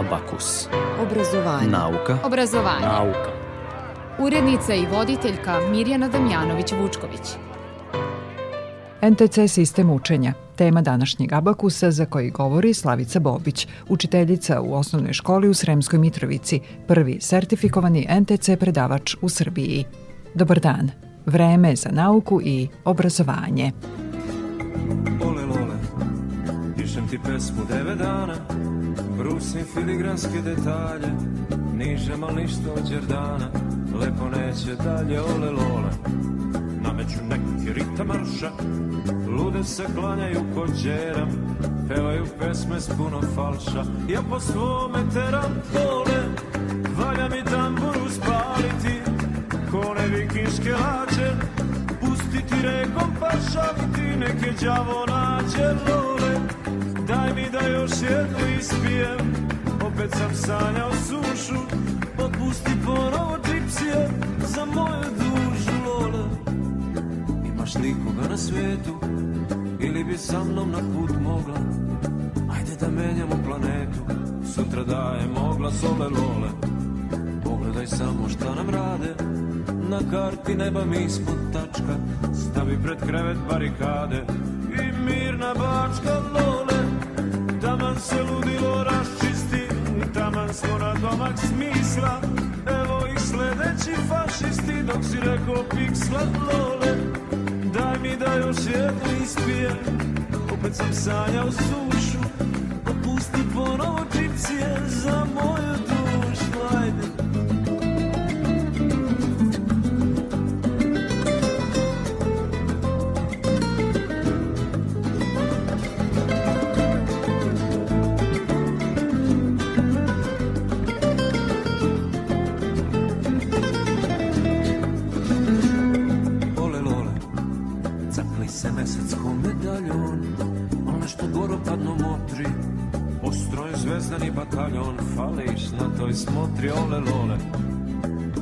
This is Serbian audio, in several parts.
Abakus. Obrazovanje. Nauka. Obrazovanje. Nauka. Urednica i voditeljka Mirjana Damjanović-Vučković. NTC sistem učenja tema današnjeg abakusa za koji govori Slavica Bobić, učiteljica u osnovnoj školi u Sremskoj Mitrovici, prvi sertifikovani NTC predavač u Srbiji. Dobar dan. Vreme za nauku i obrazovanje. Dobar ti pesmu devet dana Brusim filigranske detalje Nižem al ništa od Đerdana Lepo neće dalje ole lole Nameću neki rita marša Lude se klanjaju ko džeram Pevaju pesme s puno falša Ja po svome teram pole Valja mi tamburu spaliti Kone vikinške lađe Pustiti rekom pa šaliti Neke đavo nađe lole Daj mi da još jednu ispijem Opet sam sanjao sušu Otpusti ponovo čipsije Za moju dušu lola Imaš nikoga na svetu Ili bi sa mnom na put mogla Ajde da menjamo planetu Sutra dajem oglas ole lole Pogledaj samo šta nam rade Na karti neba mi ispod tačka Stavi pred krevet barikade I mirna bačka lola se ludilo raščisti Taman smo na domak smisla Evo i sledeći fašisti Dok si rekao piksla lole Daj mi da još jednu ispijem Opet sam sanjao sušu Opusti ponovo čipsije za moju dušu i smotri ole lole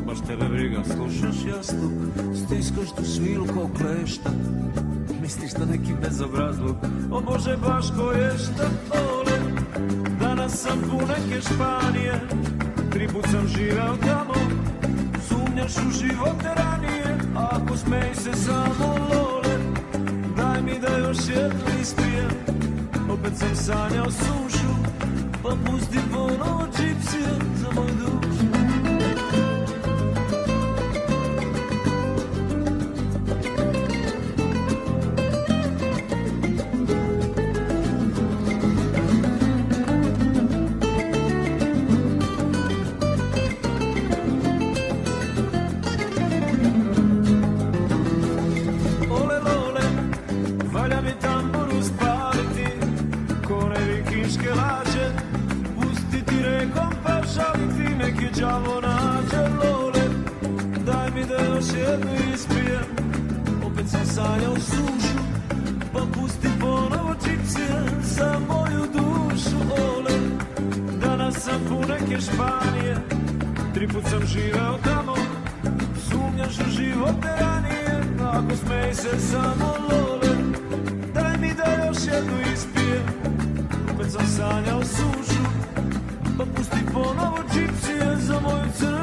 Baš tebe briga, slušaš jastuk Stiskaš tu svilu kao klešta Misliš da neki bezobrazluk O Bože, baš ko je šta ole Danas sam tu neke Španije Tri put sam živeo tamo Sumnjaš u živote ranije Ako smej se samo lole Daj mi da još jednu ispijem Opet sam sanjao sušu Vamos divulgar o gypsy, friške lađe Pusti ti rekom pa šali ti neki đavo nađe lole Daj mi da još jednu ispijem Opet sam sanjao sušu Pa pusti ponovo čipsije za moju dušu ole Danas sam u neke Španije Tri put sam živeo tamo Sumnjaš u živote ranije Ako smej se samo lole Daj mi da još jednu ispijem sam sanjao sušu Pa pusti ponovo džipsije za moju crnu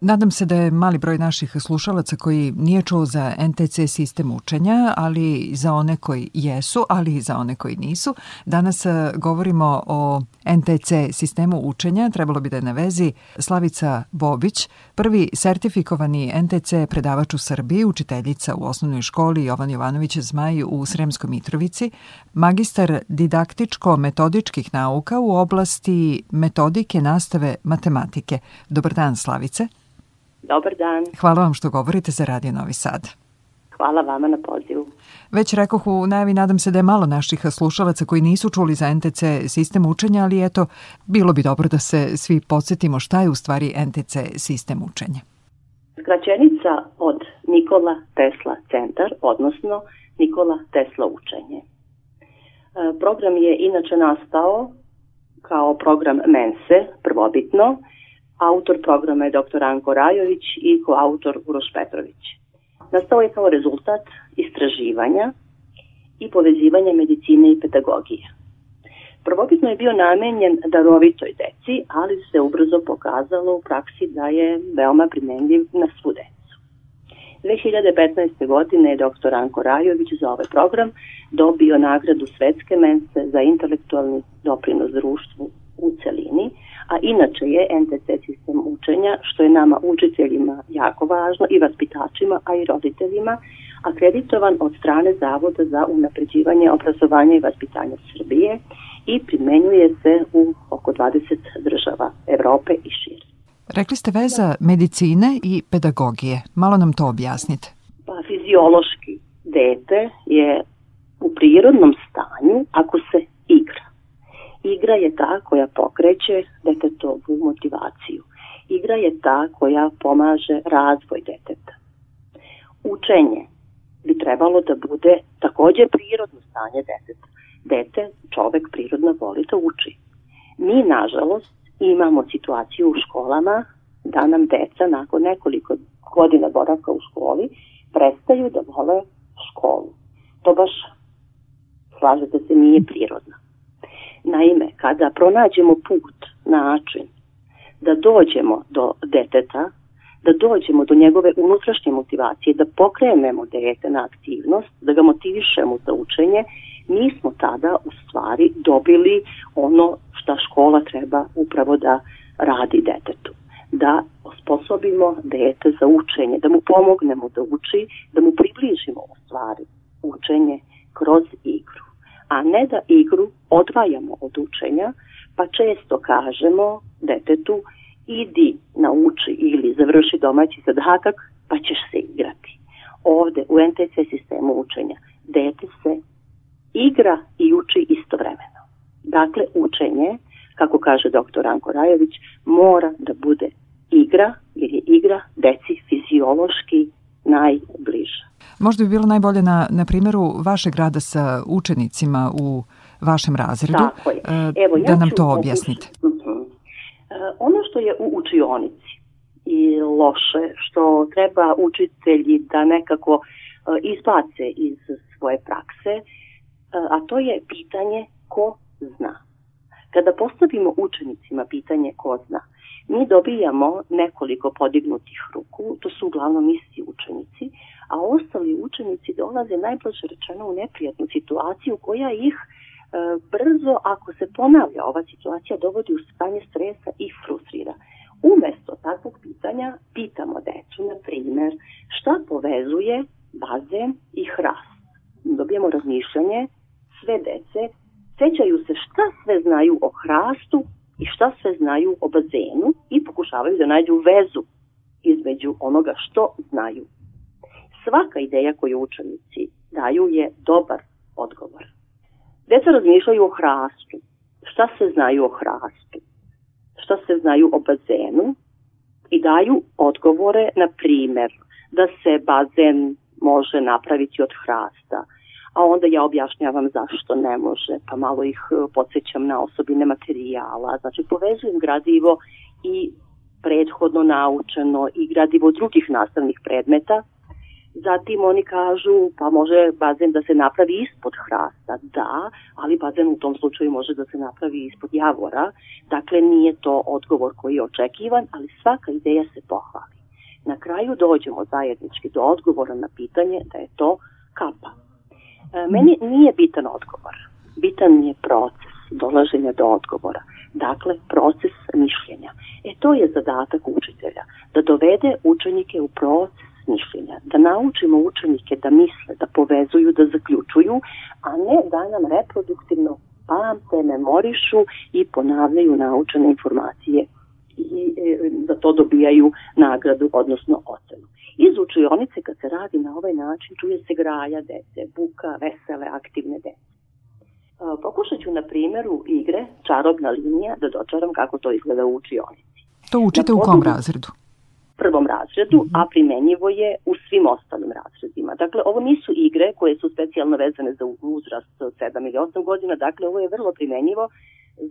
Nadam se da je mali broj naših slušalaca koji nije čuo za NTC sistem učenja, ali za one koji jesu, ali i za one koji nisu. Danas e, govorimo o NTC sistemu učenja. Trebalo bi da je na vezi Slavica Bobić, prvi sertifikovani NTC predavač u Srbiji, učiteljica u osnovnoj školi Jovan Jovanović Zmaj u Sremskoj Mitrovici, magistar didaktičko-metodičkih nauka u oblasti metodike nastave matematike. Dobar dan, Slavice. Dobar dan. Hvala vam što govorite za Radio Novi Sad. Hvala vama na pozivu. Već rekoh u najavi, nadam se da je malo naših slušalaca koji nisu čuli za NTC sistem učenja, ali eto, bilo bi dobro da se svi podsjetimo šta je u stvari NTC sistem učenja. Skraćenica od Nikola Tesla centar, odnosno Nikola Tesla učenje. E, program je inače nastao kao program Mense, prvobitno, Autor programa je dr. Anko Rajović i koautor Uroš Petrović. Nastao je kao rezultat istraživanja i povezivanja medicine i pedagogije. Prvobitno je bio namenjen darovitoj deci, ali se ubrzo pokazalo u praksi da je veoma primenljiv na svu decu. 2015. godine je dr. Anko Rajović za ovaj program dobio nagradu Svetske mense za intelektualni doprinos društvu u celini – a inače je NTC sistem učenja, što je nama učiteljima jako važno i vaspitačima, a i roditeljima, akreditovan od strane Zavoda za unapređivanje obrazovanja i vaspitanja Srbije i primenjuje se u oko 20 država Evrope i šire. Rekli ste veza medicine i pedagogije. Malo nam to objasnite. Pa fiziološki dete je u prirodnom stanju ako se igra Igra je ta koja pokreće detetovu motivaciju. Igra je ta koja pomaže razvoj deteta. Učenje bi trebalo da bude takođe prirodno stanje deteta. Dete, čovek prirodno voli da uči. Mi, nažalost, imamo situaciju u školama da nam deca nakon nekoliko godina boravka u školi prestaju da vole školu. To baš, slažete se, nije prirodno. Naime, kada pronađemo put, način da dođemo do deteta, da dođemo do njegove unutrašnje motivacije, da pokrenemo dete na aktivnost, da ga motivišemo za učenje, mi smo tada u stvari dobili ono šta škola treba upravo da radi detetu da osposobimo dete za učenje, da mu pomognemo da uči, da mu približimo u stvari učenje kroz igru a ne da igru odvajamo od učenja, pa često kažemo detetu idi nauči ili završi domaći zadatak pa ćeš se igrati. Ovde u NTC sistemu učenja dete se igra i uči istovremeno. Dakle, učenje, kako kaže doktor Anko Rajović, mora da bude igra, jer je igra deci fiziološki najbliža. Možda bi bilo najbolje na, na primjeru vašeg rada sa učenicima u vašem razredu Tako je. Eh, Evo, da nam to objasnite. Uh mhm. eh, -huh. Ono što je u učionici i loše, što treba učitelji da nekako eh, izbace iz svoje prakse, a to je pitanje ko zna. Kada postavimo učenicima pitanje ko zna, mi dobijamo nekoliko podignutih ruku, to su uglavnom isti učenici, a ostali učenici dolaze najbolje rečeno u neprijatnu situaciju koja ih e, brzo, ako se ponavlja ova situacija, dovodi u stanje stresa i frustrira. Umesto takvog pitanja, pitamo decu, na primer, šta povezuje bazen i hrast. Dobijemo razmišljanje sve dece, sećaju se šta sve znaju o hrastu i šta sve znaju o bazenu i pokušavaju da nađu vezu između onoga što znaju. Svaka ideja koju učenici daju je dobar odgovor. Deca razmišljaju o hrastu. Šta se znaju o hrastu? Šta se znaju o bazenu? I daju odgovore, na primer, da se bazen može napraviti od hrasta, a onda ja objašnjavam zašto ne može, pa malo ih e, podsjećam na osobine materijala, znači povezujem gradivo i prethodno naučeno i gradivo drugih nastavnih predmeta, Zatim oni kažu pa može bazen da se napravi ispod hrasta, da, ali bazen u tom slučaju može da se napravi ispod javora, dakle nije to odgovor koji je očekivan, ali svaka ideja se pohvali. Na kraju dođemo zajednički do odgovora na pitanje da je to kapa. E, meni nije bitan odgovor. Bitan je proces dolaženja do odgovora. Dakle, proces mišljenja. E to je zadatak učitelja, da dovede učenike u proces mišljenja, da naučimo učenike da misle, da povezuju, da zaključuju, a ne da nam reproduktivno pamte, memorišu i ponavljaju naučene informacije i za e, da to dobijaju nagradu, odnosno ocenu. Iz učionice kad se radi na ovaj način čuje se graja dece, buka, vesele, aktivne dece. E, pokušat ću na primjeru igre Čarobna linija da dočaram kako to izgleda u učionici. To učite u kom razredu? prvom razredu, mhm. a primenjivo je u svim ostalim razredima. Dakle, ovo nisu igre koje su specijalno vezane za uzrast 7 ili 8 godina, dakle, ovo je vrlo primenjivo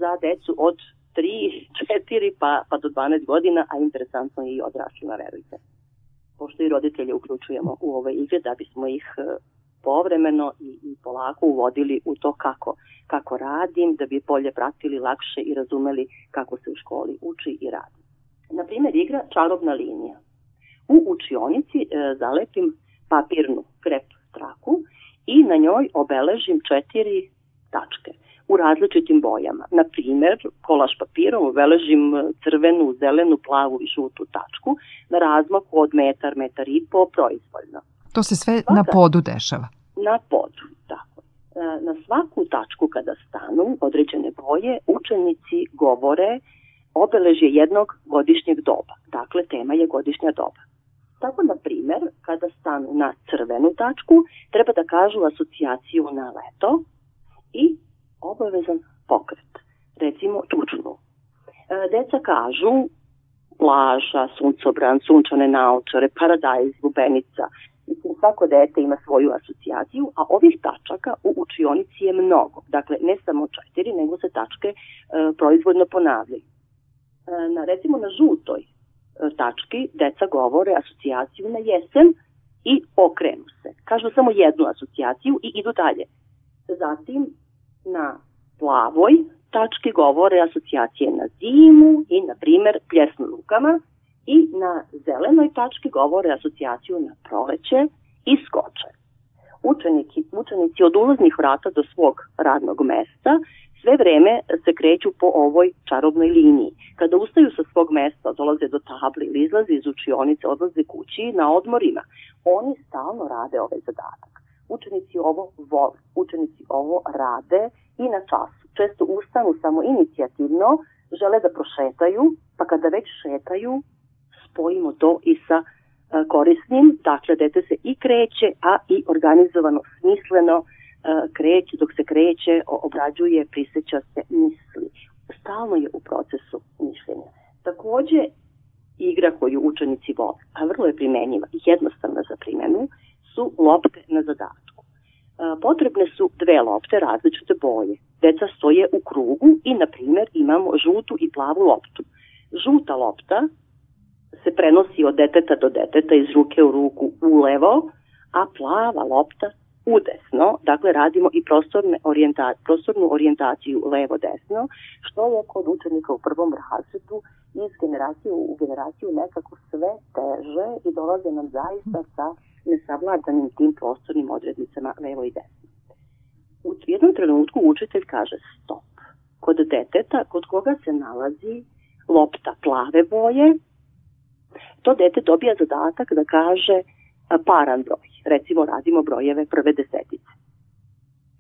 za decu od 3, 4 pa, pa do 12 godina, a interesantno i odraslima, verujte. Pošto i roditelje uključujemo u ove igre da bismo ih e, povremeno i, i polako uvodili u to kako, kako radim, da bi bolje pratili, lakše i razumeli kako se u školi uči i radi. Na primer, igra čarobna linija. U učionici e, zalepim papirnu krep traku i na njoj obeležim četiri tačke u različitim bojama. Na primer, kolaž papirom obeležim crvenu, zelenu, plavu i žutu tačku na razmaku od metar, metar i po proizvoljno. To se sve Svaka, na podu dešava? Na podu, tako. E, na svaku tačku kada stanu određene boje, učenici govore obeležje jednog godišnjeg doba. Dakle, tema je godišnja doba. Tako, na primer, kada stanu na crvenu tačku, treba da kažu asocijaciju na leto i obavezan pokret, recimo tučnu. E, deca kažu plaža, suncobran, sunčane naočare, paradajz, lubenica. Mislim, svako dete ima svoju asocijaciju, a ovih tačaka u učionici je mnogo. Dakle, ne samo četiri, nego se tačke e, proizvodno ponavljaju. E, na, recimo na žutoj e, tački deca govore asocijaciju na jesen i okrenu se. Kažu samo jednu asocijaciju i idu dalje. Zatim, na plavoj tački govore asocijacije na zimu i, na primer, pljesnu lukama i na zelenoj tački govore asocijaciju na proleće i skoče. Učenici, učenici od ulaznih vrata do svog radnog mesta sve vreme se kreću po ovoj čarobnoj liniji. Kada ustaju sa svog mesta, dolaze do table ili izlaze iz učionice, odlaze kući na odmorima, oni stalno rade ove zadatke učenici ovo vole, učenici ovo rade i na času. Često ustanu samo inicijativno, žele da prošetaju, pa kada već šetaju, spojimo to i sa e, korisnim, dakle dete se i kreće, a i organizovano, smisleno e, kreće, dok se kreće, obrađuje, priseća se, misli. Stalno je u procesu mišljenja. Takođe, igra koju učenici vole, a vrlo je primenjiva, jednostavna za primenu, su lopte na zadatku. E, potrebne su dve lopte različite boje. Deca stoje u krugu i, na primer, imamo žutu i plavu loptu. Žuta lopta se prenosi od deteta do deteta iz ruke u ruku u levo, a plava lopta udesno, dakle radimo i prostorne orijenta, prostornu orijentaciju levo-desno, što je kod učenika u prvom razredu iz generacije u generaciju nekako sve teže i dolaze nam zaista sa nesavladanim tim prostornim odrednicama levo i desno. U jednom trenutku učitelj kaže stop. Kod deteta, kod koga se nalazi lopta plave boje, to dete dobija zadatak da kaže paran broj. Recimo radimo brojeve prve desetice.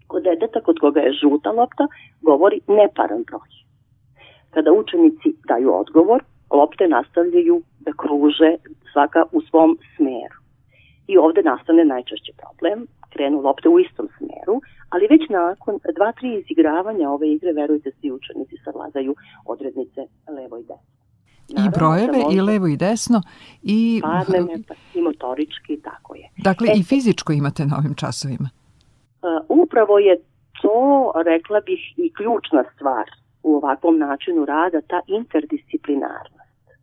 Kod deteta kod koga je žuta lopta govori neparan broj. Kada učenici daju odgovor, lopte nastavljaju da kruže svaka u svom smeru. I ovde nastane najčešći problem, krenu lopte u istom smeru, ali već nakon dva, tri izigravanja ove igre, verujte, da svi učenici savladaju odrednice levo i desno. Naravno, I brojeve, da i levo i desno, i... Padneme, pa, i motorički, tako je. Dakle, e, i fizičko imate na ovim časovima. E, upravo je to, rekla bih, i ključna stvar u ovakvom načinu rada, ta interdisciplinarnost. E,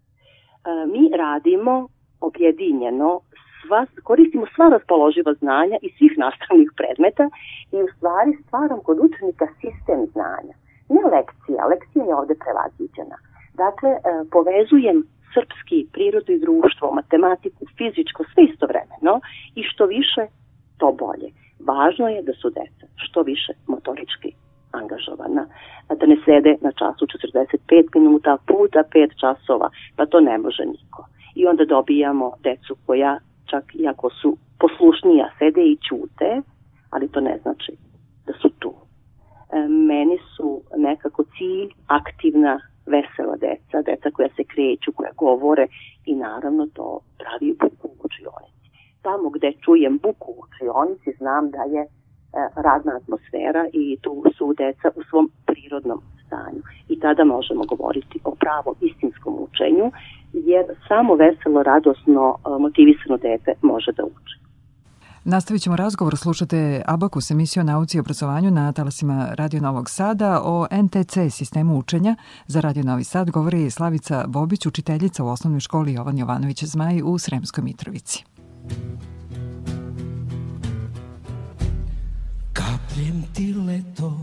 mi radimo objedinjeno sva, koristimo sva raspoloživa znanja i svih nastavnih predmeta i u stvari stvaram kod učenika sistem znanja. Ne lekcija, lekcija je ovde prevaziđena. Dakle, e, povezujem srpski, prirodu i društvo, matematiku, fizičko, sve istovremeno i što više, to bolje. Važno je da su deca što više motorički angažovana, da ne sede na času 45 minuta puta 5 časova, pa to ne može niko. I onda dobijamo decu koja čak iako su poslušnija, sede i ćute, ali to ne znači da su tu. E, meni su nekako cilj aktivna, vesela deca, deca koja se kreću, koja govore i naravno to pravi buku u učionici. Tamo gde čujem buku u učionici znam da je e, radna atmosfera i tu su deca u svom prirodnom stanju. I tada možemo govoriti o pravom istinskom učenju, jer samo veselo, radosno, e, motivisano dete može da uči. Nastavit ćemo razgovor, slušate Abakus, emisiju o nauci i obrazovanju na talasima Radio Novog Sada. O NTC sistemu učenja za Radio Novi Sad govori Slavica Bobić, učiteljica u osnovnoj školi Jovan Jovanović Zmaj u Sremskoj Mitrovici. Kapljem ti leto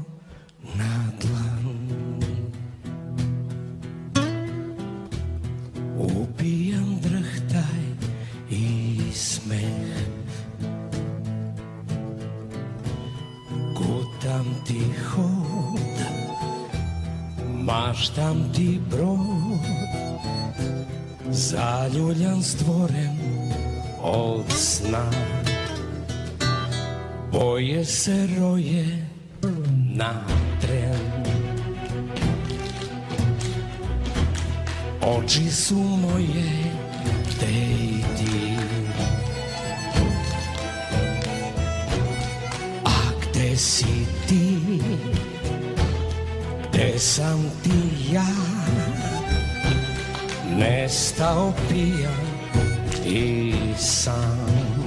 Koštam ti brod Zaljuljan stvoren od sna Boje se roje na tren Oči su moje ostao pijan i sam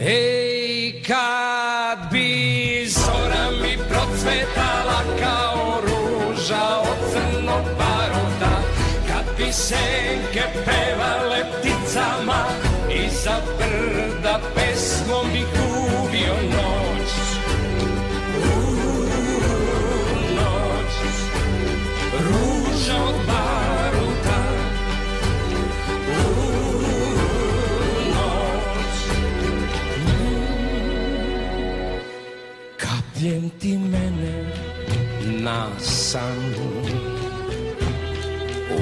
Ej, kad bi zora mi procvetala kao ruža od crnog baruda Kad bi senke pevale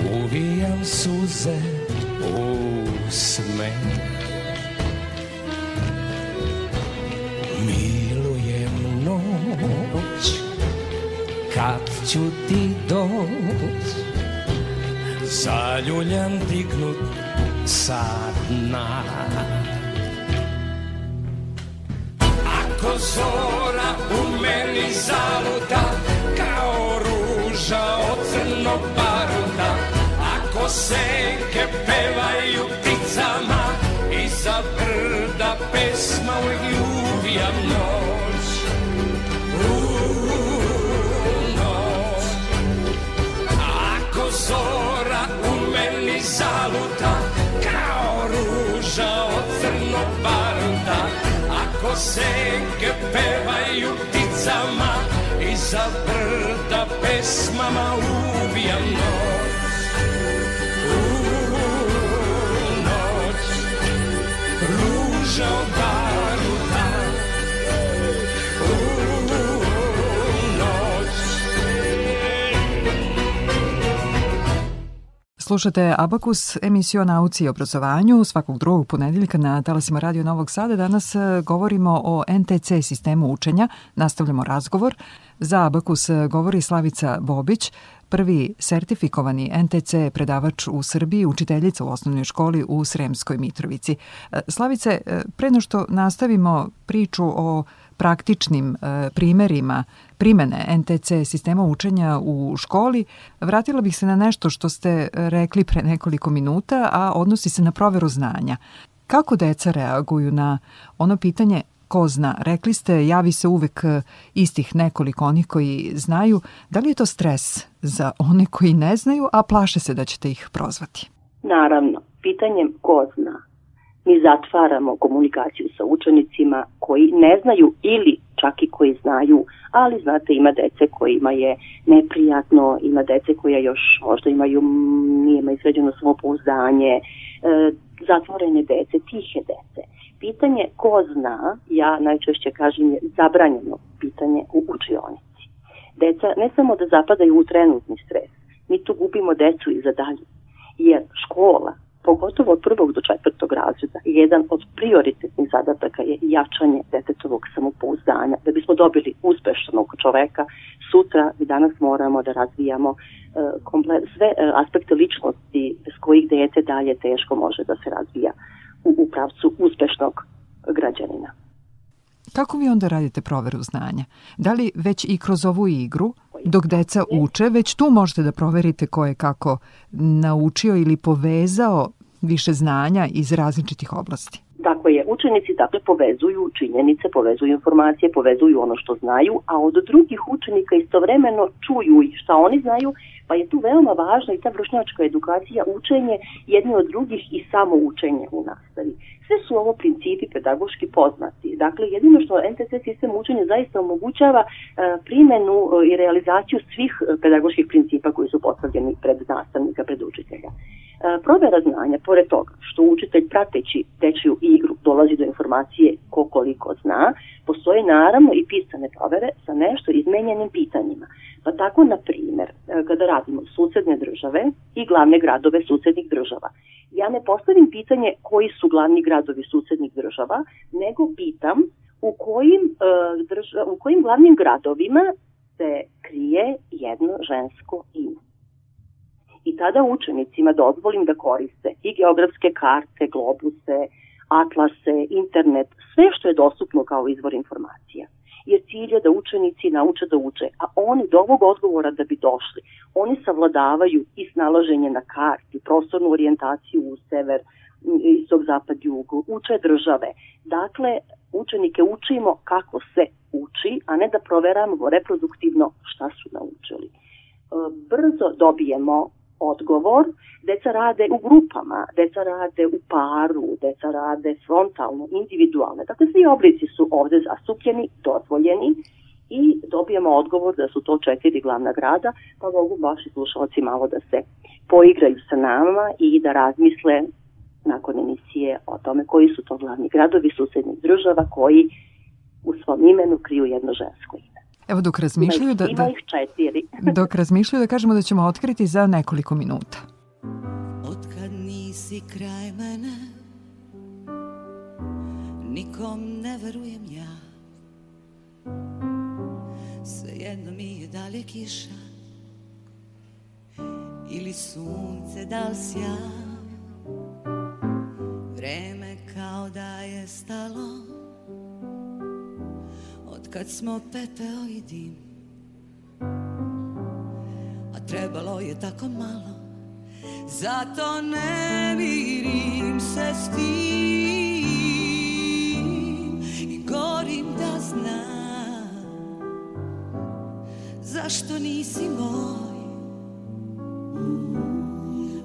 Uvijam suze u smeh Milujem noć Kad ću ti doć Zaljuljan dignut sa dna Ako zora u meni zaluda Kao ruža od crnog baruda kose ke pevaju pticama I sa brda pesma uvijek ljubija noć U noć Ako zora u meni zaluta Kao ruža od crnog baruta Ako senke pevaju pticama I sa brda pesmama ubijam noć držao baruta u noć. Slušate Abakus, emisiju o nauci i obrazovanju svakog drugog ponedeljka na talasima Radio Novog Sada. Danas e, govorimo o NTC sistemu učenja, nastavljamo razgovor. Za Abakus e, govori Slavica Bobić, prvi sertifikovani NTC predavač u Srbiji, učiteljica u osnovnoj školi u Sremskoj Mitrovici. E, Slavice, e, pre no što nastavimo priču o praktičnim e, primerima primene NTC sistema učenja u školi, vratila bih se na nešto što ste rekli pre nekoliko minuta, a odnosi se na proveru znanja. Kako deca reaguju na ono pitanje ko zna. Rekli ste, javi se uvek e, istih nekoliko onih koji znaju. Da li je to stres za one koji ne znaju, a plaše se da ćete ih prozvati? Naravno, pitanjem ko zna. Mi zatvaramo komunikaciju sa učenicima koji ne znaju ili čak i koji znaju, ali znate ima dece kojima je neprijatno, ima dece koja još možda imaju, nije ima izređeno samopouzdanje, E, zatvorene dece, tihe dece. Pitanje ko zna, ja najčešće kažem je zabranjeno pitanje u učionici. Deca ne samo da zapadaju u trenutni stres, mi tu gubimo decu i za dalje. Jer škola, pogotovo od prvog do četvrtog razreda, jedan od prioritetnih zadataka je jačanje detetovog samopouzdanja. Da bismo dobili uspešnog čoveka, sutra i danas moramo da razvijamo e, komple, sve e, aspekte ličnosti s kojih dete dalje teško može da se razvija u, u pravcu uspešnog građanina. Kako vi onda radite proveru znanja? Da li već i kroz ovu igru – dok deca uče, već tu možete da proverite ko je kako naučio ili povezao više znanja iz različitih oblasti. Dakle, je, učenici dakle, povezuju činjenice, povezuju informacije, povezuju ono što znaju, a od drugih učenika istovremeno čuju i šta oni znaju, pa je tu veoma važna i ta vršnjačka edukacija, učenje jedne od drugih i samo učenje u nastavi. Sve su ovo principi pedagoški poznati. Dakle, jedino što NTC sistem učenja zaista omogućava e, primenu e, i realizaciju svih e, pedagoških principa koji su postavljeni pred nastavnika, pred učitelja. Provera znanja, pored toga što učitelj prateći tečiju i igru dolazi do informacije ko koliko zna, postoje naravno i pisane provere sa nešto izmenjenim pitanjima. Pa tako, na primer, e, kada radimo susedne države i glavne gradove susednih država, ja ne postavim pitanje koji su glavni gradovi susednih država, nego pitam u kojim, uh, u kojim glavnim gradovima se krije jedno žensko ime i tada učenicima dozvolim da koriste i geografske karte, globuse, atlase, internet, sve što je dostupno kao izvor informacija. Jer cilj je da učenici nauče da uče, a oni do ovog odgovora da bi došli, oni savladavaju i snalaženje na karti, prostornu orijentaciju u sever, istog, zapad, jugu, uče države. Dakle, učenike učimo kako se uči, a ne da proveramo reproduktivno šta su naučili. E, brzo dobijemo odgovor. Deca rade u grupama, deca rade u paru, deca rade frontalno, individualno. Dakle, svi oblici su ovde zastupljeni, dozvoljeni i dobijemo odgovor da su to četiri glavna grada, pa mogu baš i slušalci malo da se poigraju sa nama i da razmisle nakon emisije o tome koji su to glavni gradovi susednih država koji u svom imenu kriju jedno žensko ime. Evo dok razmišljaju da, da, dok razmišljaju da kažemo da ćemo otkriti za nekoliko minuta. Otkad nisi kraj mene Nikom ne verujem ja Svejedno mi je da li kiša Ili sunce da li sja Vreme kao da je stalo kad smo pepeo i dim A trebalo je tako malo Zato ne mirim se s tim I gorim da znam Zašto nisi moj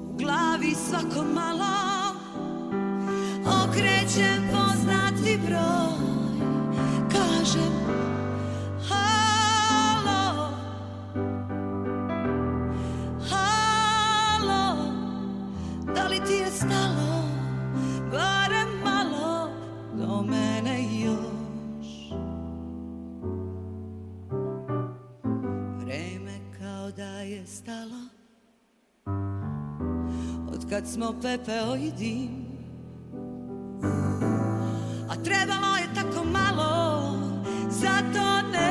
U glavi svako malo Okrećem nestalo Od kad smo pepeo i dim A trebalo je tako malo Zato ne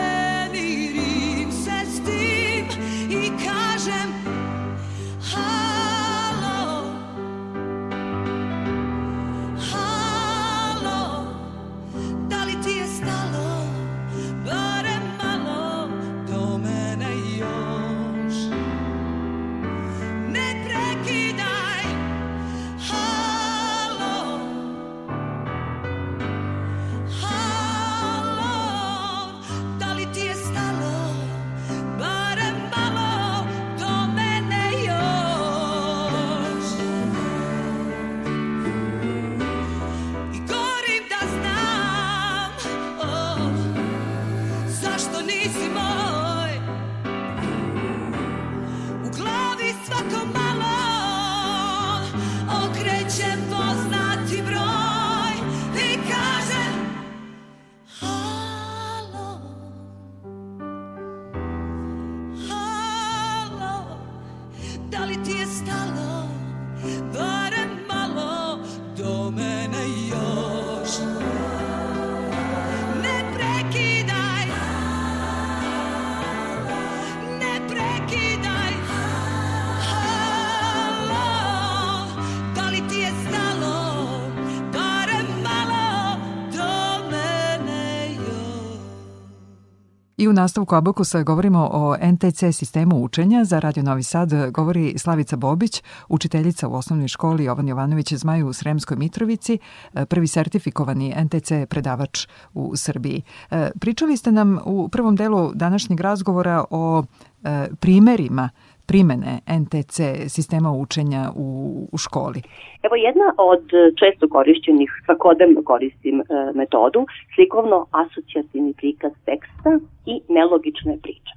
u nastavku Abakusa govorimo o NTC sistemu učenja. Za Radio Novi Sad govori Slavica Bobić, učiteljica u osnovnoj školi Jovan Jovanović Zmaju u Sremskoj Mitrovici, e, prvi sertifikovani NTC predavač u Srbiji. E, pričali ste nam u prvom delu današnjeg razgovora o e, primerima primene NTC sistema učenja u, u školi? Evo jedna od e, često korišćenih, svakodnevno koristim e, metodu, slikovno asocijativni prikaz teksta i nelogične priče. E,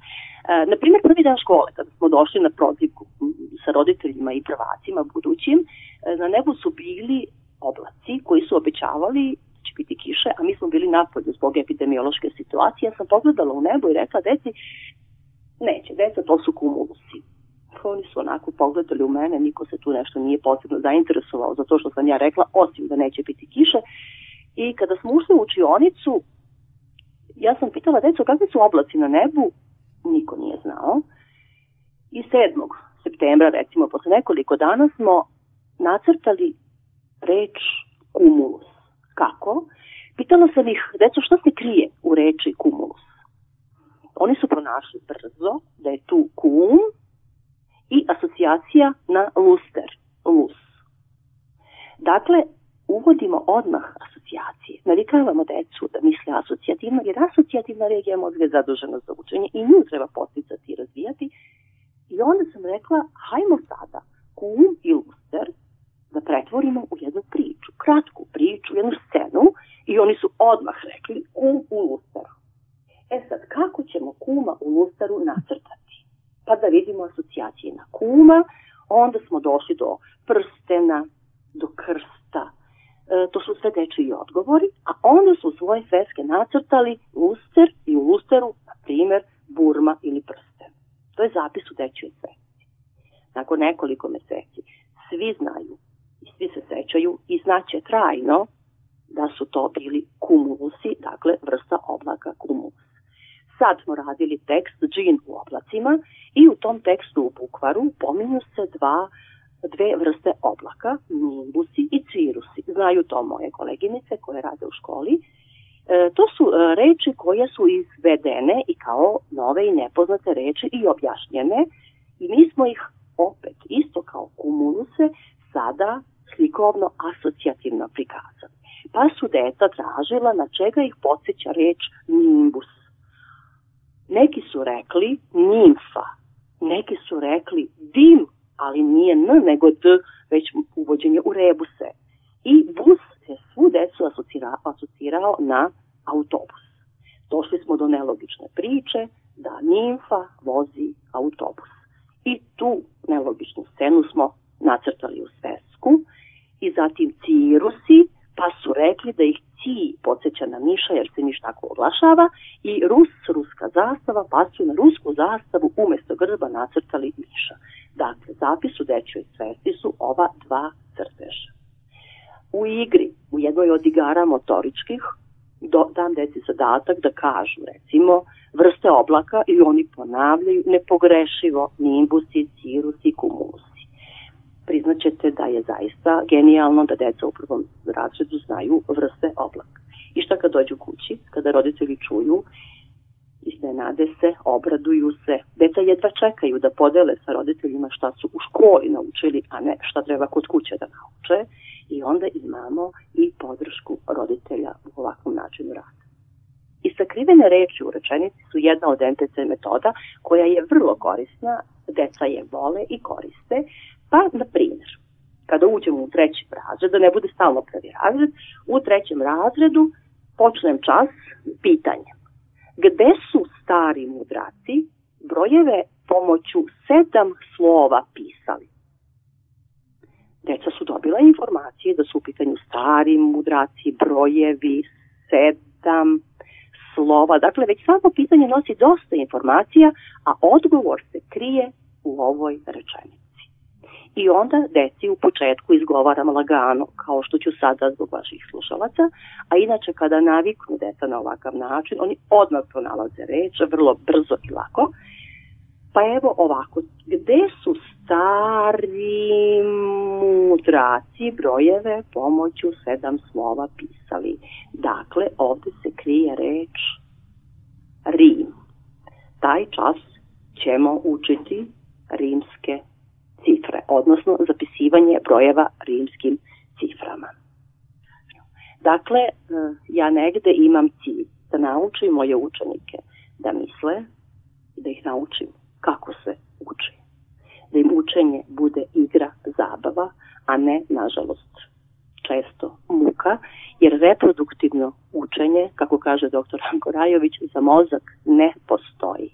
na primjer, prvi dan škole, kada smo došli na prozivku sa roditeljima i prvacima budućim, e, na nebu su bili oblaci koji su obećavali da će biti kiše, a mi smo bili napolju zbog epidemiološke situacije. Ja sam pogledala u nebo i rekla, deci, neće, deca, to su kumulusi. Oni su onako pogledali u mene, niko se tu nešto nije posebno zainteresovao za to što sam ja rekla, osim da neće biti kiše. I kada smo ušli u učionicu, ja sam pitala decu kakvi su oblaci na nebu, niko nije znao. I 7. septembra, recimo, posle nekoliko dana smo nacrtali reč kumulus. Kako? Pitala sam ih, deco, šta se krije u reči kumulus? Oni su pronašli brzo da je tu kum, i asocijacija na luster, lus. Dakle, uvodimo odmah asocijacije. Navikavamo decu da misle asocijativno, jer asocijativna regija mozga je zadužena za učenje i nju treba posticati i razvijati. I onda sam rekla, hajmo sada kum i luster da pretvorimo u jednu priču, kratku priču, jednu scenu i oni su odmah rekli kum u lusteru. E sad, kako ćemo kuma u lusteru nacrtati? pa da vidimo asocijacije na kuma, onda smo došli do prstena, do krsta, e, to su sve dečiji odgovori, a onda su svoje freske nacrtali luster i u lusteru, na primer, burma ili prsten. To je zapis u dečjoj sveci. Nakon nekoliko meseci svi znaju i svi se sećaju i znaće trajno da su to bili kumulusi, dakle vrsta oblaka kumulusa. Sad smo radili tekst Džin u oblacima i u tom tekstu u bukvaru pominju se dva dve vrste oblaka, nimbusi i cirusi. Znaju to moje koleginice koje rade u školi. E, to su e, reči koje su izvedene i kao nove i nepoznate reči i objašnjene i mi smo ih opet, isto kao kumuluse, sada slikovno asocijativno prikazali. Pa su deca tražila na čega ih podsjeća reč nimbus. Neki su rekli nimfa, neki su rekli dim, ali nije n nego d, već uvođenje u rebuse. I bus se svu decu asocirao, asocirao na autobus. Došli smo do nelogične priče da nimfa vozi autobus. I tu nelogičnu scenu smo nacrtali u svesku i zatim cirusi, pa su rekli da ih Rusiji podsjeća na Miša jer se Miš tako oglašava i Rus, ruska zastava pa su na rusku zastavu umesto grba nacrtali Miša. Dakle, zapis u dečjoj svesti su ova dva crteža. U igri, u jednoj od igara motoričkih, do, dam deci zadatak da kažu, recimo, vrste oblaka i oni ponavljaju nepogrešivo nimbusi, cirusi, kumusi priznaćete da je zaista genijalno da deca u prvom razredu znaju vrste oblaka. I šta kad dođu kući, kada roditelji čuju, iznenade se, obraduju se. Deca jedva čekaju da podele sa roditeljima šta su u školi naučili, a ne šta treba kod kuće da nauče. I onda imamo i podršku roditelja u ovakvom načinu rada. I sakrivene reči u rečenici su jedna od NTC metoda koja je vrlo korisna, deca je vole i koriste, Pa, na primjer, kada uđemo u treći razred, da ne bude stalno prvi razred, u trećem razredu počnem čas pitanjem. Gde su stari mudraci brojeve pomoću sedam slova pisali? Deca su dobila informacije da su u pitanju stari mudraci, brojevi, sedam slova. Dakle, već samo pitanje nosi dosta informacija, a odgovor se krije u ovoj rečenici. I onda deci u početku izgovaram lagano, kao što ću sada zbog vaših slušalaca, a inače kada naviknu deca na ovakav način, oni odmah pronalaze reč, vrlo brzo i lako. Pa evo ovako, gde su stari mudraci brojeve pomoću sedam slova pisali? Dakle, ovde se krije reč Rim. Taj čas ćemo učiti rimske cifre, odnosno zapisivanje brojeva rimskim ciframa. Dakle, e, ja negde imam cilj da naučim moje učenike da misle i da ih naučim kako se uči. Da im učenje bude igra, zabava, a ne, nažalost, često muka, jer reproduktivno učenje, kako kaže dr. Anko Rajović, za mozak ne postoji.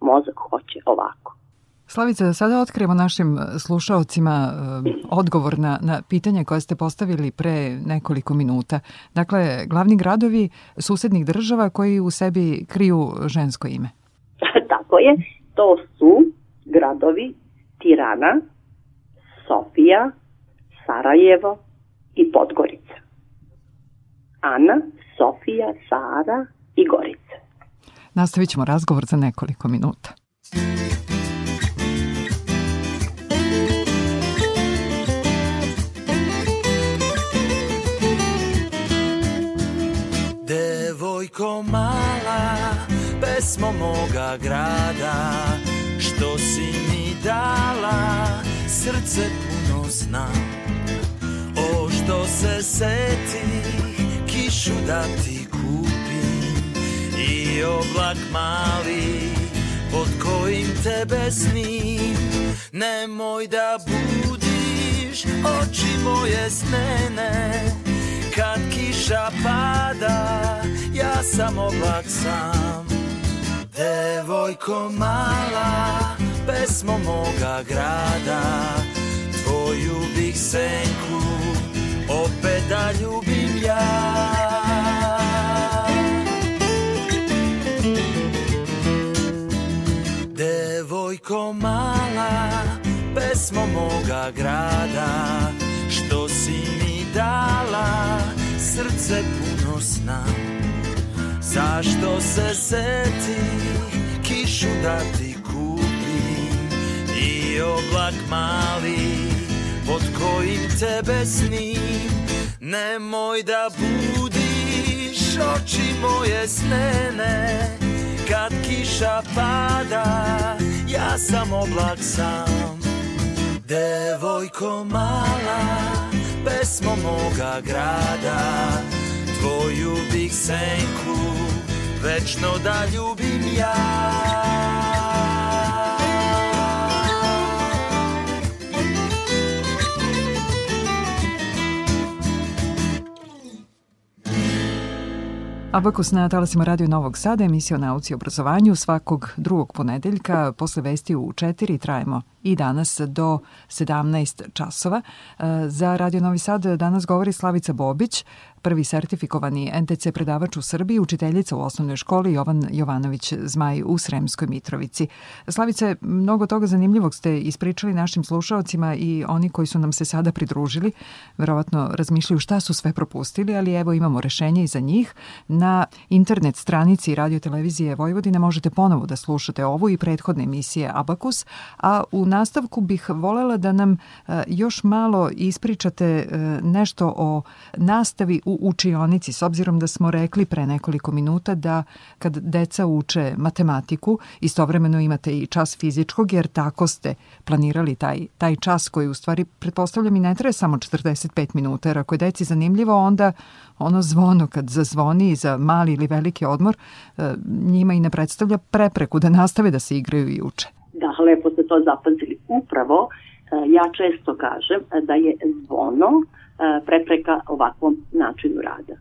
Mozak hoće ovako. Slavica, sada otkrijemo našim e, slušaocima e, odgovor na, na pitanje koje ste postavili pre nekoliko minuta. Dakle, glavni gradovi susednih država koji u sebi kriju žensko ime. Tako je, to su gradovi Tirana, Sofija, Sarajevo i Podgorica. Ana, Sofija, Sara i Gorica. Nastavit ćemo razgovor za nekoliko minuta. mala Pesmo moga grada Što si mi dala Srce puno zna O što se setih Kišu da ti kupim I oblak mali Pod kojim tebe snim Nemoj da budiš Oči moje snene kad kiša pada Ja sam oblak sam Devojko mala Pesmo moga grada Tvoju bih senku Opet da ljubim ja Devojko mala, pesmo moga grada, što si mi dala, srce puno sna Zašto se seti kišu da ti kupi I oblak mali pod kojim tebe snim Nemoj da budiš oči moje snene Kad kiša pada ja sam oblak sam Devojko mala pesmo moga grada Tvoju bih senku večno da ljubim ja Abakus na talasima Radio Novog Sada, emisija o nauci i obrazovanju, svakog drugog ponedeljka posle vesti u četiri trajemo i danas do 17 časova. E, za Radio Novi Sad danas govori Slavica Bobić, prvi sertifikovani NTC predavač u Srbiji, učiteljica u osnovnoj školi Jovan Jovanović Zmaj u Sremskoj Mitrovici. Slavice, mnogo toga zanimljivog ste ispričali našim slušalcima i oni koji su nam se sada pridružili, verovatno razmišljaju šta su sve propustili, ali evo imamo rešenje i za njih. Na internet stranici Radio Televizije Vojvodine možete ponovo da slušate ovu i prethodne emisije Abakus, a u nastavku bih volela da nam e, još malo ispričate e, nešto o nastavi u učionici, s obzirom da smo rekli pre nekoliko minuta da kad deca uče matematiku, istovremeno imate i čas fizičkog, jer tako ste planirali taj, taj čas koji u stvari, pretpostavljam, i ne traje samo 45 minuta, jer ako je deci zanimljivo, onda ono zvono kad zazvoni za mali ili veliki odmor, e, njima i ne predstavlja prepreku da nastave da se igraju i uče. Da, lepo ste to zapazili. Upravo e, ja često kažem da je zvono e, prepreka ovakvom načinu rada. E,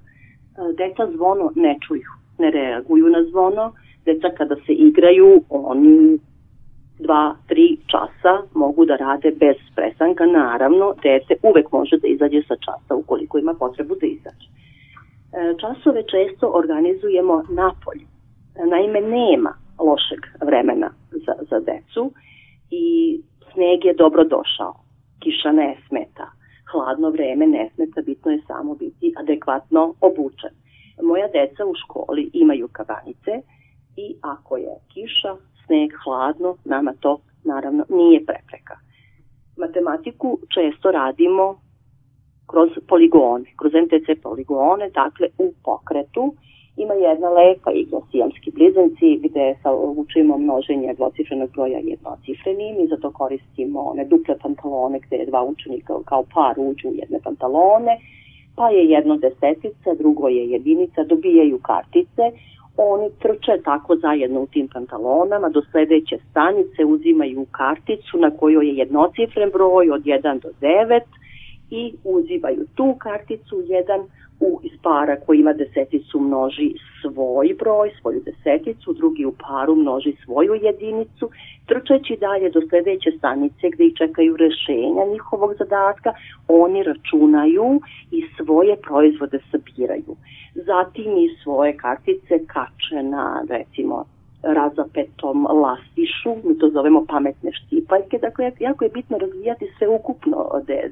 deca zvono ne čuju, ne reaguju na zvono. Deca kada se igraju, oni dva, tri časa mogu da rade bez presanka. Naravno, dete uvek može da izađe sa časa ukoliko ima potrebu da izađe. Časove često organizujemo napolju. Naime, nema lošeg vremena za, za decu i sneg je dobro došao, kiša ne smeta, hladno vreme ne smeta, bitno je samo biti adekvatno obučen. Moja deca u školi imaju kabanice i ako je kiša, sneg, hladno, nama to naravno nije prepreka. Matematiku često radimo kroz poligone, kroz MTC poligone, dakle u pokretu, Ima jedna lepa igra Sijamski blizanci gde učimo množenje dvocifrenog broja jednocifrenim i zato koristimo one duple pantalone gde dva učenika kao par uđu u jedne pantalone, pa je jedno desetica, drugo je jedinica, dobijaju kartice, oni trče tako zajedno u tim pantalonama do sledeće stanice, uzimaju karticu na kojoj je jednocifren broj od 1 do 9 i uzimaju tu karticu, jedan u iz para koji ima deseticu množi svoj broj, svoju deseticu, drugi u paru množi svoju jedinicu, trčeći dalje do sledeće stanice gde ih čekaju rešenja njihovog zadatka, oni računaju i svoje proizvode sabiraju. Zatim i svoje kartice kače na, recimo, razapetom lastišu, mi to zovemo pametne štipaljke, dakle jako je bitno razvijati sve ukupno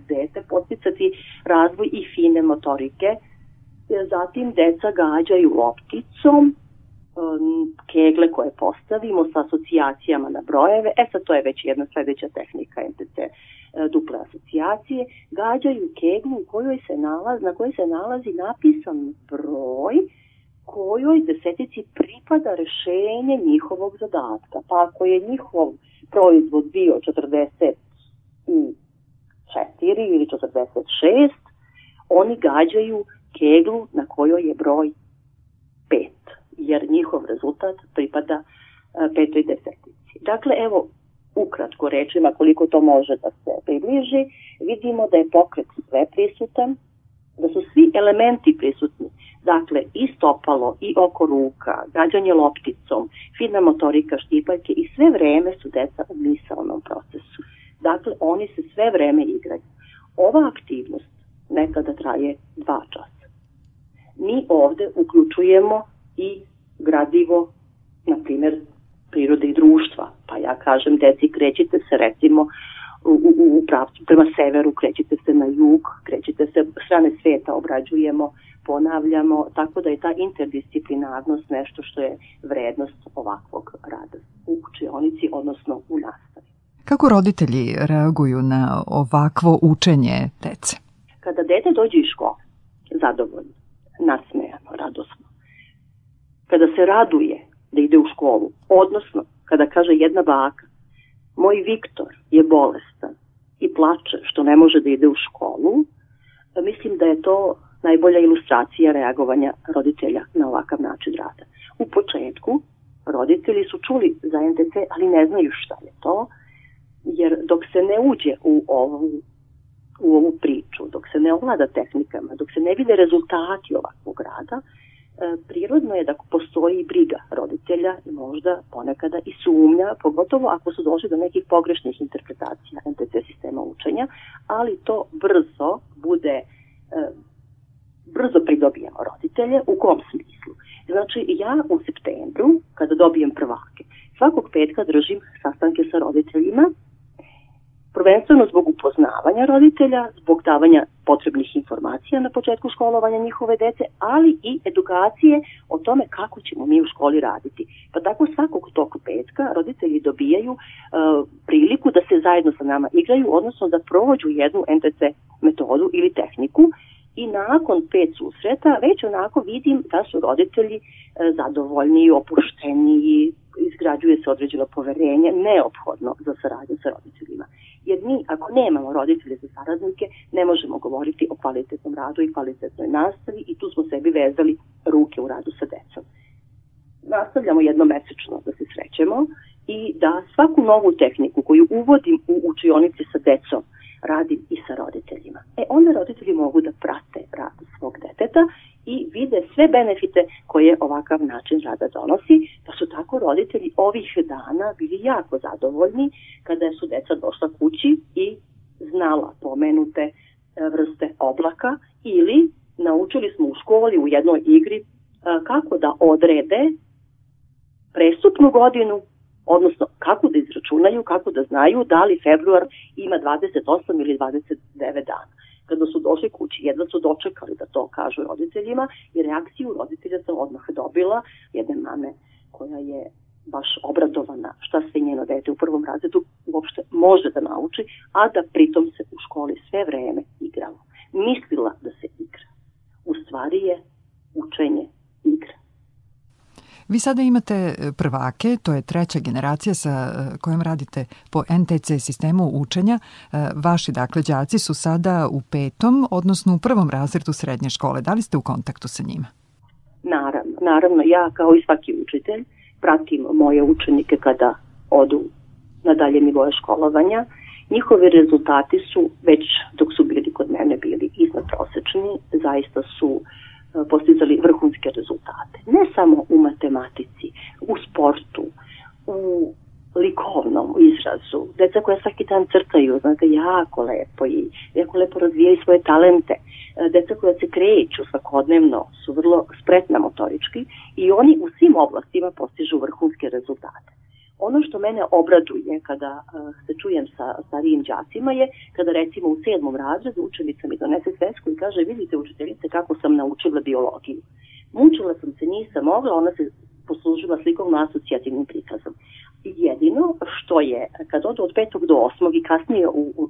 dete, poticati razvoj i fine motorike, E, zatim deca gađaju lopticom um, kegle koje postavimo sa asocijacijama na brojeve, e sad to je već jedna sledeća tehnika MTC e, duple asocijacije, gađaju keglu kojoj se nalazi, na kojoj se nalazi napisan broj kojoj desetici pripada rešenje njihovog zadatka. Pa ako je njihov proizvod bio 44 ili 46, oni gađaju keglu na kojoj je broj 5, jer njihov rezultat pripada e, petoj desertici. Dakle, evo, ukratko rečima koliko to može da se približi, vidimo da je pokret sve prisutan, da su svi elementi prisutni, dakle i stopalo, i oko ruka, gađanje lopticom, fina motorika štipaljke i sve vreme su deca u misalnom procesu. Dakle, oni se sve vreme igraju. Ova aktivnost nekada traje dva časa mi ovde uključujemo i gradivo, na primer, prirode i društva. Pa ja kažem, deci, krećite se recimo u, u, u pravcu prema severu, krećite se na jug, krećite se strane sveta, obrađujemo, ponavljamo, tako da je ta interdisciplinarnost nešto što je vrednost ovakvog rada u učionici, odnosno u nastavi. Kako roditelji reaguju na ovakvo učenje dece? Kada dete dođe iz škole, zadovoljno, nasmejano, radosno. Kada se raduje da ide u školu, odnosno kada kaže jedna baka, moj Viktor je bolestan i plače što ne može da ide u školu, mislim da je to najbolja ilustracija reagovanja roditelja na ovakav način rada. U početku roditelji su čuli za NDC, ali ne znaju šta je to, jer dok se ne uđe u ovu u ovu priču, dok se ne ovlada tehnikama, dok se ne vide rezultati ovakvog rada, e, prirodno je da postoji briga roditelja i možda ponekada i sumnja, pogotovo ako su došli do nekih pogrešnih interpretacija NTC sistema učenja, ali to brzo bude e, brzo pridobijamo roditelje, u kom smislu? Znači, ja u septembru, kada dobijem prvake, svakog petka držim sastanke sa roditeljima prvenstveno zbog upoznavanja roditelja, zbog davanja potrebnih informacija na početku školovanja njihove dece, ali i edukacije o tome kako ćemo mi u školi raditi. Pa tako svakog tog petka roditelji dobijaju e, priliku da se zajedno sa nama igraju, odnosno da provođu jednu NTC metodu ili tehniku i nakon pet susreta već onako vidim da su roditelji e, opušteni i izgrađuje se određeno poverenje neophodno za saradnju sa roditeljima jer mi ako nemamo roditelje za saradnike ne možemo govoriti o kvalitetnom radu i kvalitetnoj nastavi i tu smo sebi vezali ruke u radu sa decom. Nastavljamo jednomesečno da se srećemo i da svaku novu tehniku koju uvodim u učionici sa decom radim i sa roditeljima. E onda roditelji mogu da prate rad svog deteta i vide sve benefite koje ovakav način rada donosi, pa su tako roditelji ovih dana bili jako zadovoljni kada su deca došla kući i znala pomenute e, vrste oblaka ili naučili smo u školi u jednoj igri e, kako da odrede presupnu godinu odnosno kako da izračunaju, kako da znaju da li februar ima 28 ili 29 dana. Kada su došli kući, jedva su dočekali da to kažu roditeljima i reakciju roditelja sam odmah dobila jedne mame koja je baš obradovana šta sve njeno dete u prvom razredu uopšte može da nauči, a da pritom se u školi sve vreme igralo. Mislila da se igra. U stvari je učenje igra. Vi sada imate e, prvake, to je treća generacija sa e, kojom radite po NTC sistemu učenja. E, vaši dakle đaci su sada u petom, odnosno u prvom razredu srednje škole. Da li ste u kontaktu sa njima? Naravno, naravno ja kao i svaki učitelj pratim moje učenike kada odu na dalje nivoje školovanja. Njihovi rezultati su već dok su bili kod mene bili iznad prosečni, zaista su uh, E, postizali vrhunske rezultate. Ne samo u matematici, u sportu, u likovnom izrazu. Deca koja svaki dan crtaju, znate, jako lepo i jako lepo razvijaju svoje talente. E, deca koja se kreću svakodnevno su vrlo spretna motorički i oni u svim oblastima postižu vrhunske rezultate. Ono što mene obraduje kada eh, se čujem sa starijim đacima je kada recimo u sedmom razredu učenica mi donese svesku i kaže vidite učiteljice kako sam naučila biologiju. Mučila sam se, nisam mogla, ona se poslužila slikovno asocijativnim prikazom. Jedino što je, kad odu od petog do osmog i kasnije u, u,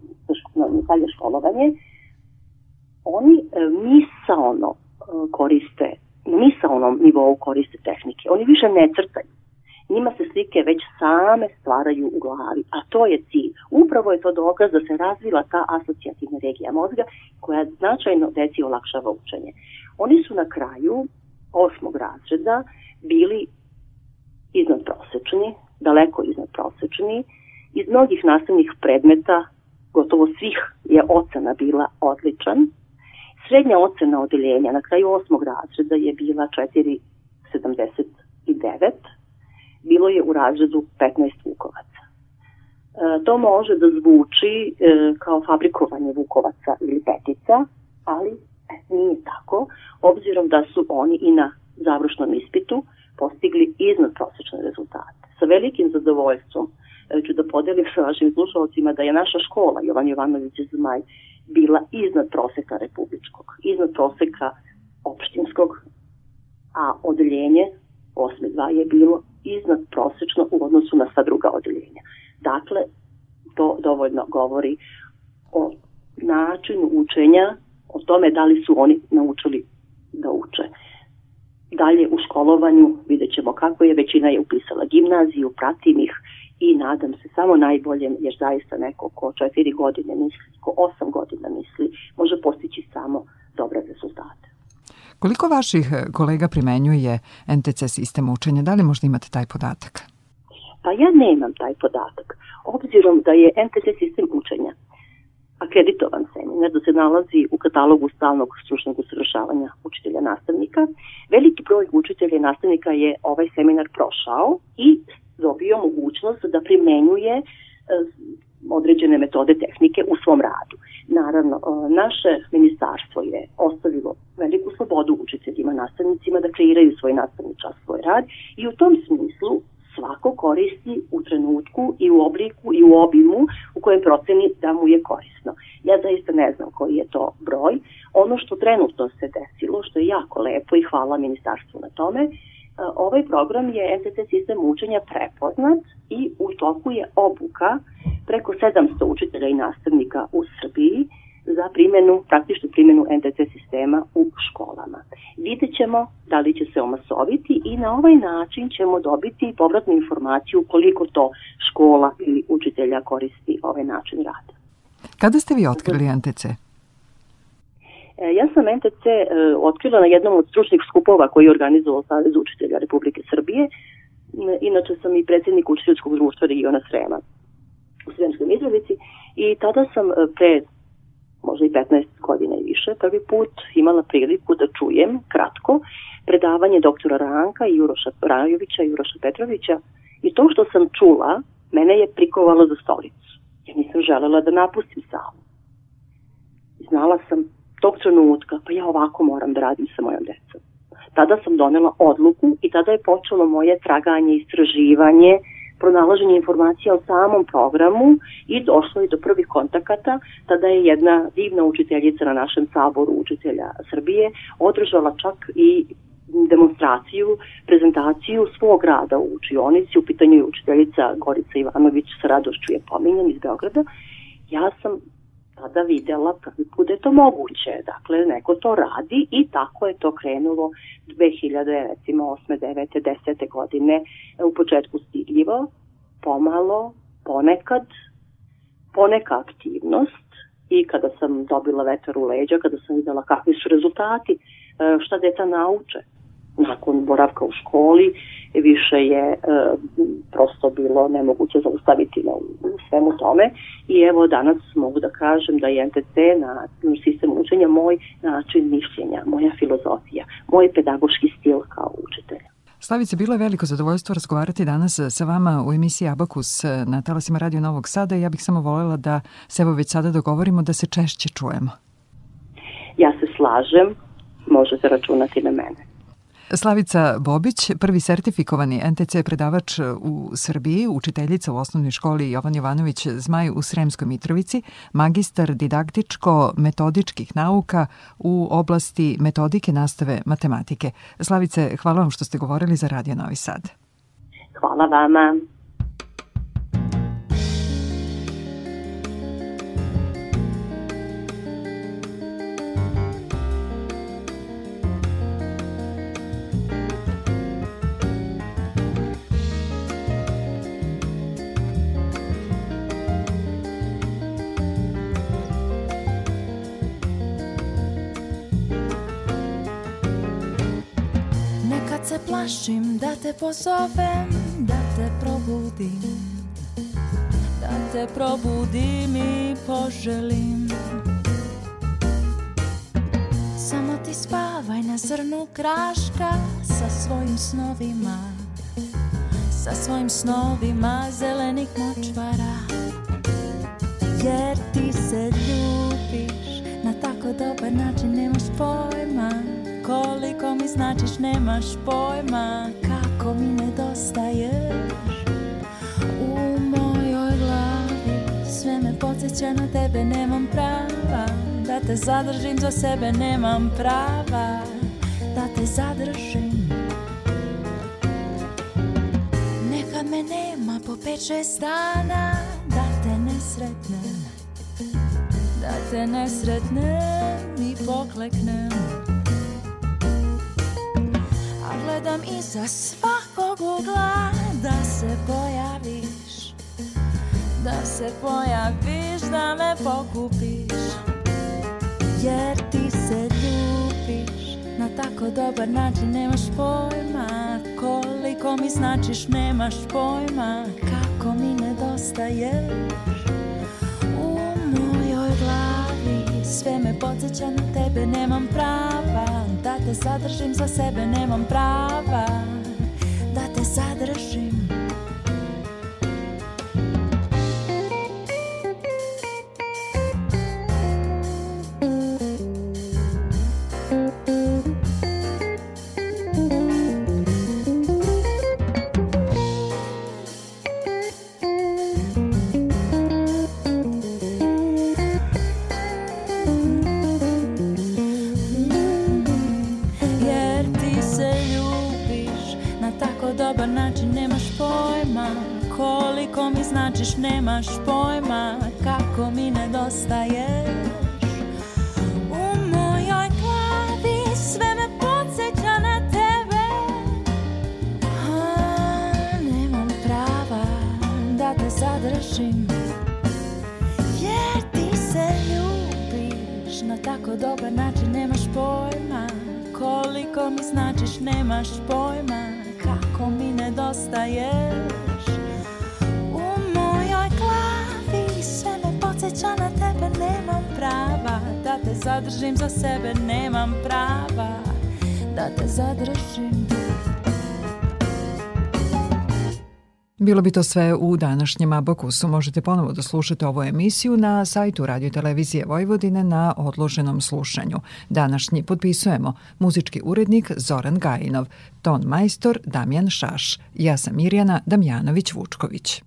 u dalje školovanje, oni e, misaono e, koriste, na nivou koriste tehnike. Oni više ne crtaju njima se slike već same stvaraju u glavi, a to je cilj. Upravo je to dokaz da se razvila ta asocijativna regija mozga koja značajno deci olakšava učenje. Oni su na kraju osmog razreda bili iznad prosečni, daleko iznad prosečni, iz mnogih nastavnih predmeta gotovo svih je ocena bila odličan. Srednja ocena odeljenja na kraju osmog razreda je bila 4,79, bilo je u razredu 15 vukovaca. E, to može da zvuči e, kao fabrikovanje vukovaca ili petica, ali e, nije tako, obzirom da su oni i na završnom ispitu postigli iznad prosečne rezultate. Sa velikim zadovoljstvom e, ću da podelim sa vašim slušalcima da je naša škola Jovan Jovanović Zmaj bila iznad proseka republičkog, iznad proseka opštinskog, a odeljenje 8.2 je bilo iznad prosečno u odnosu na sva druga odeljenja. Dakle, to dovoljno govori o načinu učenja, o tome da li su oni naučili da uče. Dalje u školovanju vidjet ćemo kako je, većina je upisala gimnaziju, pratim ih i nadam se samo najboljem, jer zaista neko ko četiri godine misli, ko osam godina misli, može postići samo dobre rezultate. Koliko vaših e, kolega primenjuje NTC sistem učenja? Da li možda imate taj podatak? Pa ja nemam taj podatak, obzirom da je NTC sistem učenja akreditovan seminar da se nalazi u katalogu stalnog stručnog usavršavanja učitelja nastavnika. Veliki broj učitelja i nastavnika je ovaj seminar prošao i dobio mogućnost da primenjuje e, određene metode tehnike u svom radu. Naravno, e, naše ministarstvo je ostavilo veliku slobodu učiteljima, nastavnicima da kreiraju svoj nastavni čas, svoj rad i u tom smislu svako koristi u trenutku i u obliku i u obimu u kojem proceni da mu je korisno. Ja zaista ne znam koji je to broj. Ono što trenutno se desilo, što je jako lepo i hvala ministarstvu na tome, E, ovaj program je MCC sistem učenja prepoznat i u toku je obuka preko 700 učitelja i nastavnika u Srbiji za primjenu, praktičnu primjenu MTC sistema u školama. Vidjet ćemo da li će se omasoviti i na ovaj način ćemo dobiti povratnu informaciju koliko to škola ili učitelja koristi ovaj način rada. Kada ste vi otkrili MTC? E, ja sam NTC e, otkrila na jednom od stručnih skupova koji je organizovao Savez učitelja Republike Srbije. Inače sam i predsjednik učiteljskog društva regiona Srema u Sremskoj Mitrovici i tada sam e, pre možda i 15 godina i više prvi put imala priliku da čujem kratko predavanje doktora Ranka i Uroša Rajovića i Juroša Petrovića i to što sam čula mene je prikovalo za stolicu. Ja nisam želela da napustim salu. Znala sam tog trenutka, pa ja ovako moram da radim sa mojom decom. Tada sam donela odluku i tada je počelo moje traganje, istraživanje, pronalaženje informacija o samom programu i došlo je do prvih kontakata. Tada je jedna divna učiteljica na našem saboru učitelja Srbije održala čak i demonstraciju, prezentaciju svog rada u učionici. U pitanju je učiteljica Gorica Ivanović, sa radošću je pominjan iz Beograda. Ja sam tada videla prvi put da je to moguće. Dakle, neko to radi i tako je to krenulo 2000, 8, 9, 10 godine u početku stidljivo, pomalo, ponekad, poneka aktivnost i kada sam dobila vetar u leđa, kada sam videla kakvi su rezultati, e, šta deta nauče, nakon boravka u školi više je e, prosto bilo nemoguće zaustaviti na u svemu tome i evo danas mogu da kažem da je NTC na sistem učenja moj način mišljenja, moja filozofija, moj pedagoški stil kao učitelja. Slavice, bilo je veliko zadovoljstvo razgovarati danas sa vama u emisiji Abakus e, na talasima Radio Novog Sada i ja bih samo volela da se evo već sada dogovorimo da se češće čujemo. Ja se slažem, možete računati na mene. Slavica Bobić, prvi sertifikovani NTC predavač u Srbiji, učiteljica u osnovnoj školi Jovan Jovanović Zmaj u Sremskoj Mitrovici, magistar didaktičko-metodičkih nauka u oblasti metodike nastave matematike. Slavice, hvala vam što ste govorili za Radio Novi Sad. Hvala vama. se plašim da te pozovem, da te probudim Da te probudim i poželim Samo ti spavaj na zrnu kraška sa svojim snovima Sa svojim snovima zelenih močvara Jer ti se ljubiš na tako dobar način nemaš pojma Koliko mi značiš nemaš pojma Kako mi nedostaje U mojoj glavi Sve me podsjeća na tebe Nemam prava Da te zadržim za sebe Nemam prava Da te zadržim Neka me nema po pet šest dana Da te ne sretnem Da te ne sretnem I pokleknem Gledam iza svakog ugla da se pojaviš Da se pojaviš, da me pokupiš Jer ti se ljubiš na tako dobar način Nemaš pojma koliko mi značiš Nemaš pojma kako mi nedostaješ sve me podsjeća na tebe Nemam prava da te zadržim za sebe Nemam prava nemaš pojma kako mi nedostaje U mojoj glavi sve me podsjeća na tebe A, Nemam prava da te zadržim Jer ti se ljubiš na tako dobar način Nemaš pojma koliko mi značiš Nemaš pojma kako mi nedostaješ srca na tebe nemam prava Da te zadržim za sebe nemam prava Da te zadržim Bilo bi to sve u današnjem Abakusu. Možete ponovo da slušate ovu emisiju na sajtu Radio Televizije Vojvodine na odloženom slušanju. Današnji potpisujemo muzički urednik Zoran Gajinov, ton majstor Damjan Šaš. Ja sam Mirjana Damjanović-Vučković.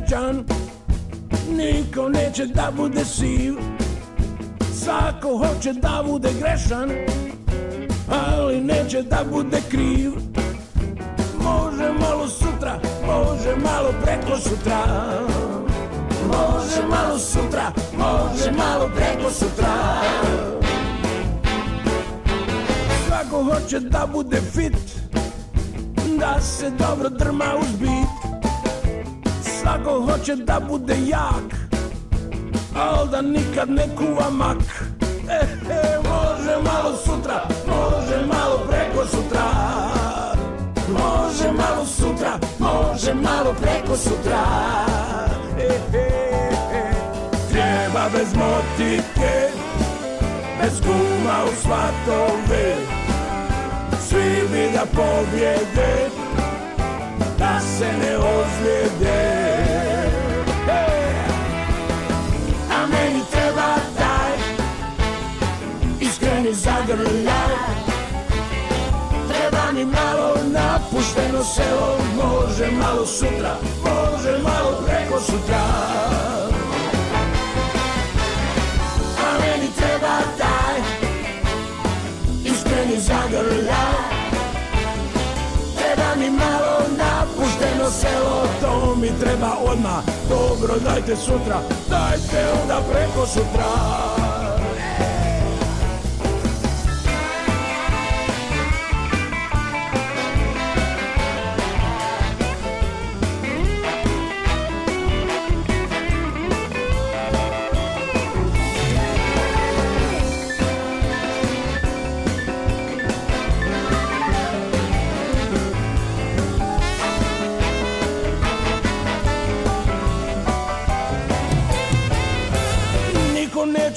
srećan Niko neće da bude siv Svako hoće da bude grešan Ali neće da bude kriv Može malo sutra, može malo preko sutra Može malo sutra, može malo preko sutra Svako hoće da bude fit Da se dobro drma uz bit Svako hoće da bude jak Al da nikad ne kuva mak e, e, Može malo sutra Može malo preko sutra Može malo sutra Može malo preko sutra e, e, e Treba bez motike Bez guma u svatove Svi bi da pobjede Da se ne ozlijede загрла Треба ми мало напуштено село Може мало сутра, може мало преко сутра А мене треба тај Искрени загрла Треба ми мало напуштено село То ми треба одма Добро дајте сутра Дајте онда преко преко сутра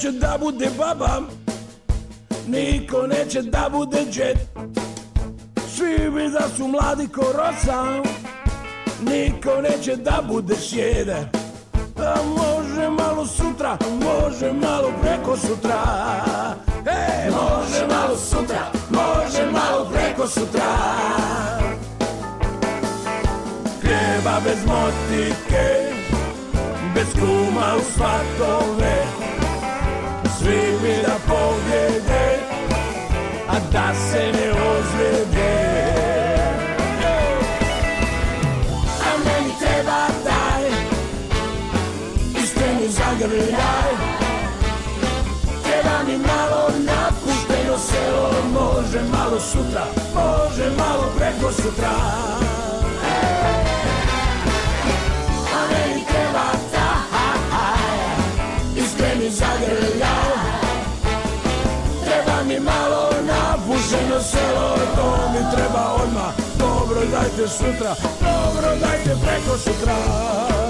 neće da bude baba Niko neće da bude džet Svi bi da su mladi ko rosa Niko neće da bude sjede A može malo sutra, može malo preko sutra e, Može malo sutra, može malo preko sutra Hljeba bez motike Bez kuma u svatove povjede, a da se ne ozlijede. A meni treba taj, iskreni zagrljaj, treba mi malo napušteno selo, može malo sutra, može malo preko sutra. selo to mi treba odmah Dobro dajte sutra, dobro dajte preko sutra